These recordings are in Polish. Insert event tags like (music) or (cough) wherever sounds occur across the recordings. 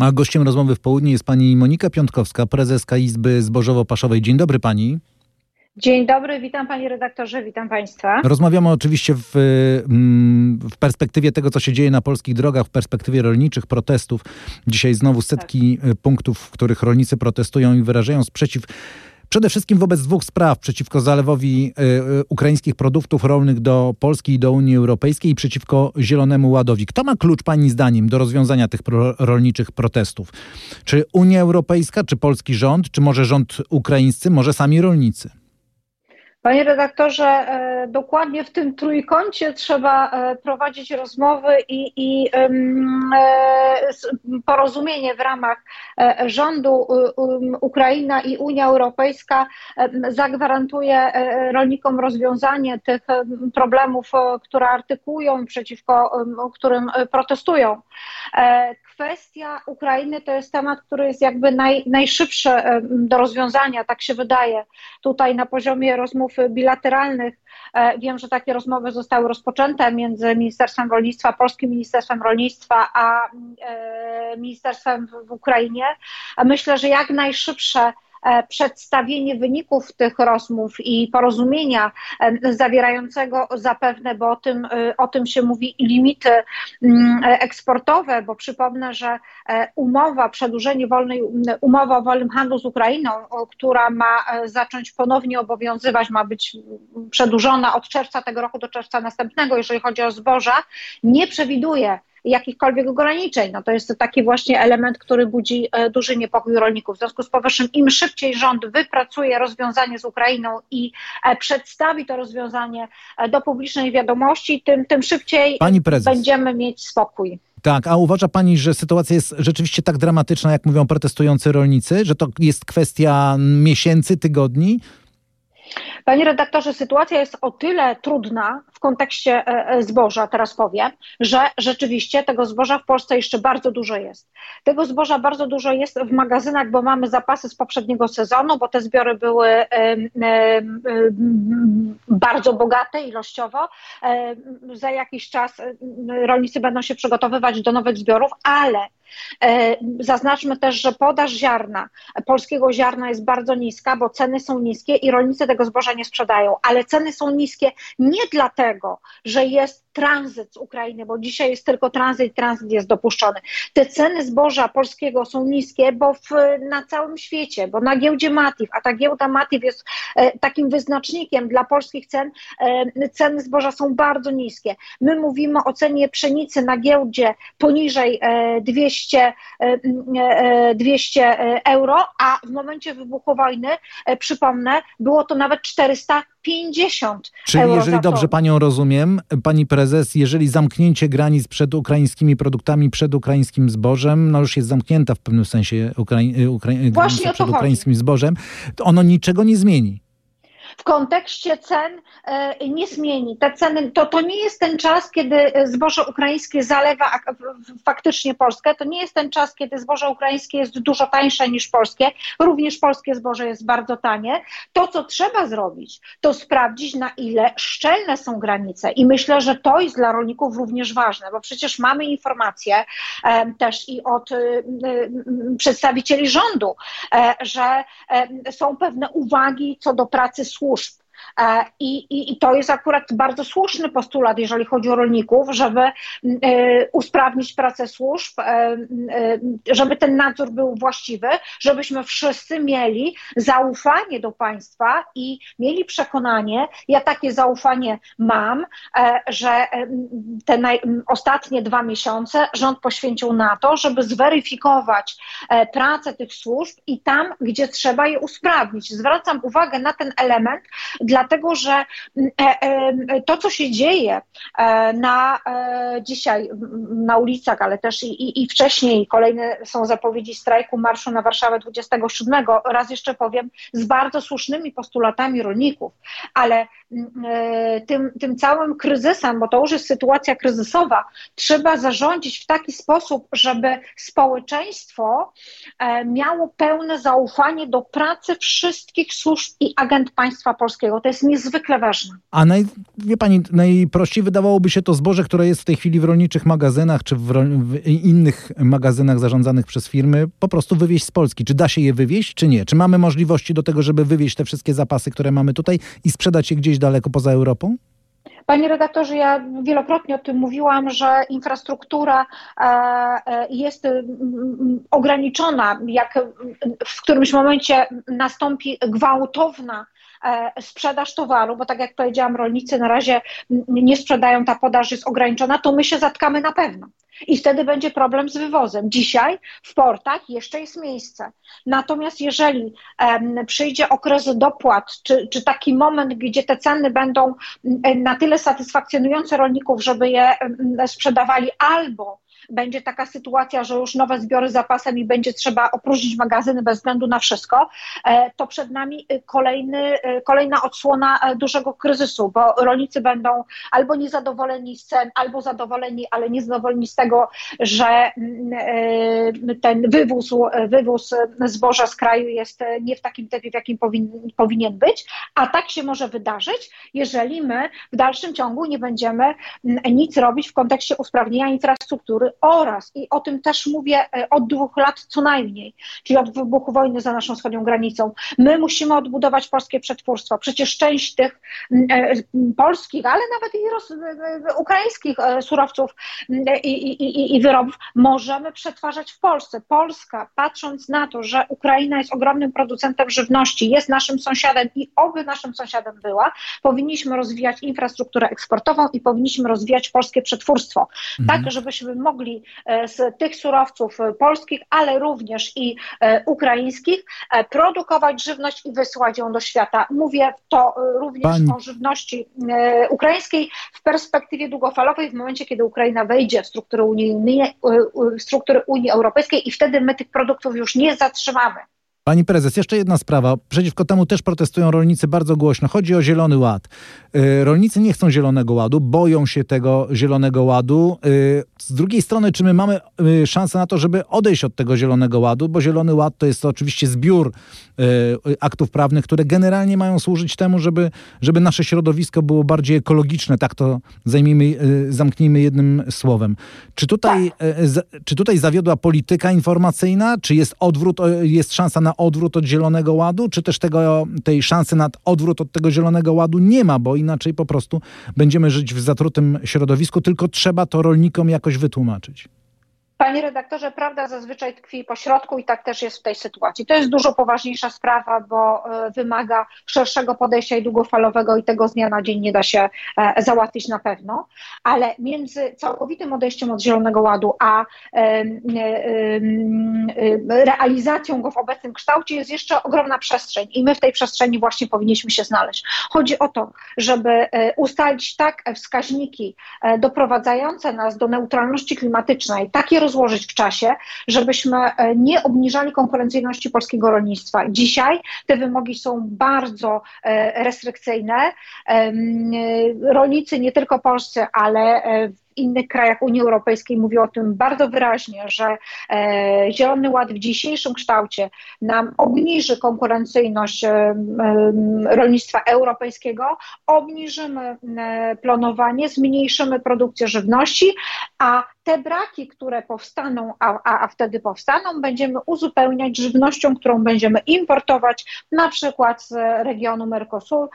A gościem rozmowy w południe jest pani Monika Piątkowska, prezeska Izby Zbożowo-Paszowej. Dzień dobry pani. Dzień dobry, witam panie redaktorze, witam państwa. Rozmawiamy oczywiście w, mm, w, perspektywie tego, co się dzieje na polskich drogach, w perspektywie rolniczych protestów. Dzisiaj znowu setki tak. punktów, w których rolnicy protestują i wyrażają sprzeciw Przede wszystkim wobec dwóch spraw przeciwko zalewowi y, y, ukraińskich produktów rolnych do Polski i do Unii Europejskiej i przeciwko Zielonemu Ładowi. Kto ma klucz Pani zdaniem do rozwiązania tych pro, rolniczych protestów? Czy Unia Europejska, czy polski rząd, czy może rząd ukraiński, może sami rolnicy? Panie redaktorze, e, dokładnie w tym trójkącie trzeba e, prowadzić rozmowy i, i e, porozumienie w ramach rządu Ukraina i Unia Europejska zagwarantuje rolnikom rozwiązanie tych problemów, które artykułują, przeciwko którym protestują. Kwestia Ukrainy to jest temat, który jest jakby naj, najszybszy do rozwiązania, tak się wydaje, tutaj na poziomie rozmów bilateralnych. E, wiem, że takie rozmowy zostały rozpoczęte między Ministerstwem Rolnictwa, Polskim Ministerstwem Rolnictwa, a e, Ministerstwem w Ukrainie. Myślę, że jak najszybsze przedstawienie wyników tych rozmów i porozumienia e, zawierającego zapewne, bo o tym, e, o tym się mówi, limity mm, eksportowe, bo przypomnę, że umowa, przedłużenie wolnej, umowa o wolnym handlu z Ukrainą, która ma zacząć ponownie obowiązywać, ma być przedłużona od czerwca tego roku do czerwca następnego, jeżeli chodzi o zboża, nie przewiduje jakichkolwiek ograniczeń. No to jest taki właśnie element, który budzi e, duży niepokój rolników. W związku z powyższym im szybciej rząd wypracuje rozwiązanie z Ukrainą i e, przedstawi to rozwiązanie e, do publicznej wiadomości, tym, tym szybciej będziemy mieć spokój. Tak, a uważa Pani, że sytuacja jest rzeczywiście tak dramatyczna, jak mówią protestujący rolnicy, że to jest kwestia miesięcy, tygodni? Panie redaktorze, sytuacja jest o tyle trudna kontekście e, e, zboża, teraz powiem, że rzeczywiście tego zboża w Polsce jeszcze bardzo dużo jest. Tego zboża bardzo dużo jest w magazynach, bo mamy zapasy z poprzedniego sezonu, bo te zbiory były bardzo bogate ilościowo. Za jakiś czas rolnicy będą się przygotowywać do nowych zbiorów, ale E, zaznaczmy też, że podaż ziarna, polskiego ziarna jest bardzo niska, bo ceny są niskie i rolnicy tego zboża nie sprzedają, ale ceny są niskie nie dlatego, że jest tranzyt z Ukrainy, bo dzisiaj jest tylko tranzyt, tranzyt jest dopuszczony. Te ceny zboża polskiego są niskie, bo w, na całym świecie, bo na giełdzie Matif, a ta giełda Matif jest e, takim wyznacznikiem dla polskich cen, e, ceny zboża są bardzo niskie. My mówimy o cenie pszenicy na giełdzie poniżej e, 200, 200 e, e, euro, a w momencie wybuchu wojny, e, przypomnę, było to nawet 400 50 Czyli euro jeżeli dobrze panią rozumiem, pani prezes, jeżeli zamknięcie granic przed ukraińskimi produktami, przed ukraińskim zbożem, no już jest zamknięta w pewnym sensie Ukrai Ukrai przed ukraińskim zbożem, to ono niczego nie zmieni w kontekście cen e, nie zmieni. Te ceny, to, to nie jest ten czas, kiedy zboże ukraińskie zalewa faktycznie Polskę. To nie jest ten czas, kiedy zboże ukraińskie jest dużo tańsze niż polskie. Również polskie zboże jest bardzo tanie. To, co trzeba zrobić, to sprawdzić, na ile szczelne są granice. I myślę, że to jest dla rolników również ważne, bo przecież mamy informacje e, też i od e, przedstawicieli rządu, że są pewne uwagi co do pracy służb służb. E, I, i, I, to jest akurat bardzo słuszny postulat, jeżeli chodzi o rolników, żeby e, usprawnić pracę służb, e, żeby ten nadzór był właściwy, żebyśmy wszyscy mieli zaufanie do państwa i mieli przekonanie, ja takie zaufanie mam, że te naj, ostatnie dwa miesiące rząd poświęcił na to, żeby zweryfikować pracę tych służb i tam, gdzie trzeba je usprawnić. Zwracam uwagę na ten element, dlatego że to, co się dzieje na dzisiaj na ulicach, ale też i, i, wcześniej, kolejne są zapowiedzi strajku marszu na Warszawę 27, raz jeszcze powiem, z bardzo słusznymi postulatami rolników, ale tym, tym całym kryzysem, bo to już jest sytuacja kryzysowa, trzeba zarządzić w taki sposób, żeby społeczeństwo e, miało pełne zaufanie do pracy wszystkich służb i agent państwa polskiego. To jest niezwykle ważne. A naj, wie pani, najprościej wydawałoby się to zboże, które jest w tej chwili w rolniczych magazynach czy w, w innych magazynach zarządzanych przez firmy, po prostu wywieźć z Polski. Czy da się je wywieźć, czy nie? Czy mamy możliwości do tego, żeby wywieźć te wszystkie zapasy, które mamy tutaj i sprzedać je gdzieś daleko poza Europą? Panie redaktorze, ja wielokrotnie o tym mówiłam, że infrastruktura e, e, jest ograniczona, jak w którymś momencie nastąpi gwałtowna sprzedaż towaru, bo tak jak powiedziałam, rolnicy na razie nie sprzedają, ta podaż jest ograniczona, to my się zatkamy na pewno i wtedy będzie problem z wywozem. Dzisiaj w portach jeszcze jest miejsce. Natomiast jeżeli um, przyjdzie okres dopłat, czy, czy taki moment, gdzie te ceny będą na tyle satysfakcjonujące rolników, żeby je sprzedawali albo będzie taka sytuacja, że już nowe zbiory zapasem i będzie trzeba opróżnić magazyny bez względu na wszystko, e, to przed nami y, kolejny, y, kolejna odsłona e, dużego kryzysu, bo rolnicy będą albo niezadowoleni z cen, albo zadowoleni, ale niezadowoleni z tego, że mm, e, ten wywóz, wywóz zboża z kraju jest nie w takim tempie, w jakim powin, powinien być, a tak się może wydarzyć, jeżeli my w dalszym ciągu nie będziemy mm, nic robić w kontekście usprawnienia infrastruktury oraz, i o tym też mówię e, od dwóch lat co najmniej, czyli od wybuchu wojny za naszą wschodnią granicą, my musimy odbudować polskie przetwórstwo. Przecież część tych e, polskich, ale nawet i roz, e, ukraińskich surowców i, i, i wyrobów możemy przetwarzać w Polsce. Polska, patrząc na to, że Ukraina jest ogromnym producentem żywności, jest naszym sąsiadem i oby naszym sąsiadem była, powinniśmy rozwijać infrastrukturę eksportową i powinniśmy rozwijać polskie przetwórstwo, mhm. tak żebyśmy mogli mogli e, z tych surowców e, polskich, ale również i e, ukraińskich produkować żywność i wysyłać ją do świata. Mówię to również Pani... o żywności ukraińskiej w perspektywie długofalowej, w momencie, kiedy Ukraina wejdzie w struktury Unii, w struktury Unii Europejskiej i wtedy my tych produktów już nie zatrzymamy. Pani prezes, jeszcze jedna sprawa. Przeciwko temu też protestują rolnicy bardzo głośno. Chodzi o Zielony Ład. Y, rolnicy nie chcą Zielonego Ładu, boją się tego Zielonego Ładu. Y, z drugiej strony, czy my mamy y, szansę na to, żeby odejść od tego Zielonego Ładu? Bo Zielony Ład to jest oczywiście zbiór aktów prawnych, które generalnie mają służyć temu, żeby, żeby nasze środowisko było bardziej ekologiczne. Tak to zajmijmy, zamknijmy jednym słowem. Czy tutaj, czy tutaj zawiodła polityka informacyjna? Czy jest odwrót, jest szansa na odwrót od Zielonego Ładu, czy też tego, tej szansy na odwrót od tego Zielonego Ładu nie ma, bo inaczej po prostu będziemy żyć w zatrutym środowisku, tylko trzeba to rolnikom jakoś wytłumaczyć. Panie redaktorze, prawda zazwyczaj tkwi po środku i tak też jest w tej sytuacji. To jest dużo poważniejsza sprawa, bo e, wymaga szerszego podejścia i długofalowego i tego z dnia na dzień nie da się e, załatwić na pewno, ale między całkowitym odejściem od Zielonego Ładu a realizacją go w obecnym kształcie jest jeszcze ogromna przestrzeń i my w tej przestrzeni właśnie powinniśmy się znaleźć. Chodzi o to, żeby e, ustalić tak wskaźniki doprowadzające nas do neutralności klimatycznej, takie rozłożyć w czasie, żebyśmy e, nie obniżali konkurencyjności polskiego rolnictwa. Dzisiaj te wymogi są bardzo e, restrykcyjne. E, rolnicy nie tylko polscy, ale w innych krajach Unii Europejskiej mówi o tym bardzo wyraźnie, że Zielony Ład w dzisiejszym kształcie nam obniży konkurencyjność rolnictwa europejskiego, obniżymy e, planowanie, zmniejszymy produkcję żywności, a te braki, które powstaną, a, a, a wtedy powstaną, będziemy uzupełniać żywnością, którą będziemy importować, na przykład z regionu Mercosur,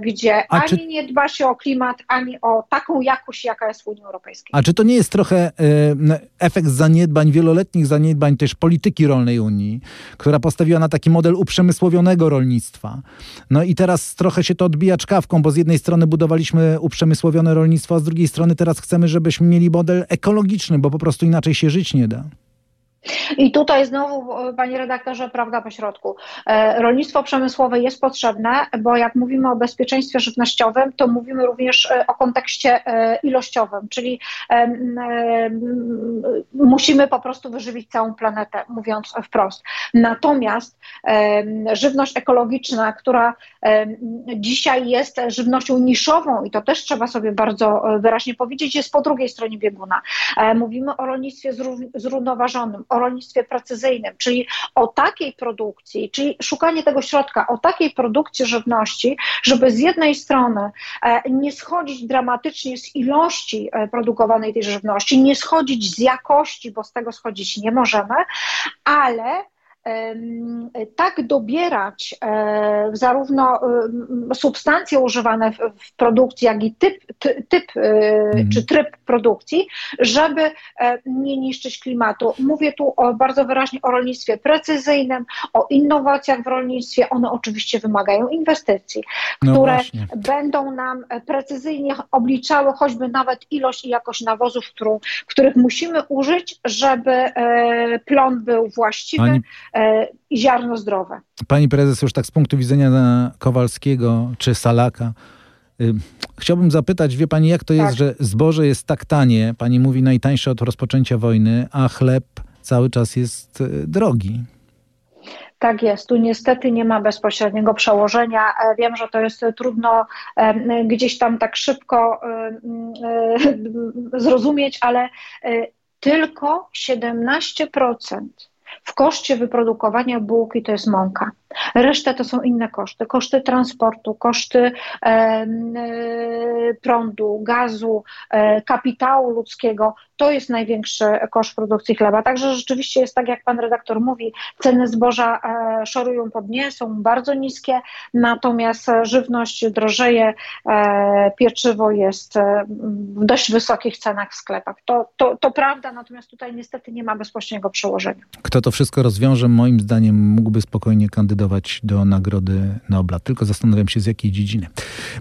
gdzie a ani czy... nie dba się o klimat, ani o taką jakość, jaka jest w Unii Europejskiej. Europejskiej. A czy to nie jest trochę e, efekt zaniedbań, wieloletnich zaniedbań też polityki rolnej Unii, która postawiła na taki model uprzemysłowionego rolnictwa? No i teraz trochę się to odbija czkawką, bo z jednej strony budowaliśmy uprzemysłowione rolnictwo, a z drugiej strony teraz chcemy, żebyśmy mieli model ekologiczny, bo po prostu inaczej się żyć nie da. I tutaj znowu, panie redaktorze, prawda po środku. E, rolnictwo przemysłowe jest potrzebne, bo jak mówimy o bezpieczeństwie żywnościowym, to mówimy również e, o kontekście e, ilościowym, czyli musimy po prostu wyżywić całą planetę, mówiąc wprost. Natomiast żywność ekologiczna, która dzisiaj jest żywnością niszową, i to też trzeba sobie bardzo wyraźnie powiedzieć, jest po drugiej stronie bieguna. Mówimy o rolnictwie zrównoważonym, o rolnictwie precyzyjnym, czyli o takiej produkcji, czyli szukanie tego środka, o takiej produkcji żywności, żeby z jednej strony e, nie schodzić dramatycznie z ilości e, produkowanej tej żywności, nie schodzić z jakości, bo z tego schodzić nie możemy, ale tak dobierać e, zarówno substancje używane w produkcji, jak i typ, typ e, mhm. czy tryb produkcji, żeby e, nie niszczyć klimatu. Mówię tu o, bardzo wyraźnie o rolnictwie precyzyjnym, o innowacjach w rolnictwie. One oczywiście wymagają inwestycji, no które no będą nam precyzyjnie obliczały choćby nawet ilość i jakość nawozów, którą, których musimy użyć, żeby plon był właściwy. Pani E, i ziarno zdrowe. Pani prezes, już tak z punktu widzenia Kowalskiego czy Salaka, y, Chciałbym zapytać, wie pani, jak to jest, tak. że zboże jest tak tanie, pani mówi najtańsze od rozpoczęcia wojny, a chleb cały czas jest y, drogi. Tak jest, tu niestety nie ma bezpośredniego przełożenia. E, wiem, że to jest trudno e, gdzieś tam tak szybko (laughs) zrozumieć, ale tylko 17% w koszcie wyprodukowania bułki to jest mąka. Reszta to są inne koszty. Koszty transportu, koszty e, prądu, gazu, e, kapitału ludzkiego. To jest największy koszt produkcji chleba. Także rzeczywiście jest tak, jak pan redaktor mówi, ceny zboża e, szorują pod nie, są bardzo niskie, natomiast żywność drożeje, pieczywo jest w dość wysokich cenach w sklepach. To, to, to prawda, natomiast tutaj niestety nie ma bezpośredniego przełożenia. Kto to wszystko rozwiąże, moim zdaniem mógłby spokojnie kandydować do Nagrody Nobla. Tylko zastanawiam się, z jakiej dziedziny.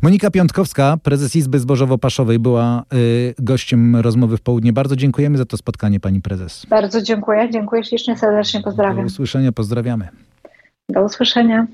Monika Piątkowska, prezes Izby Zbożowo-Paszowej, była y, gościem rozmowy w południe. Bardzo dziękujemy za to spotkanie, pani prezes. Bardzo dziękuję. Dziękuję ślicznie, serdecznie pozdrawiam. Do usłyszenia, pozdrawiamy. Do usłyszenia.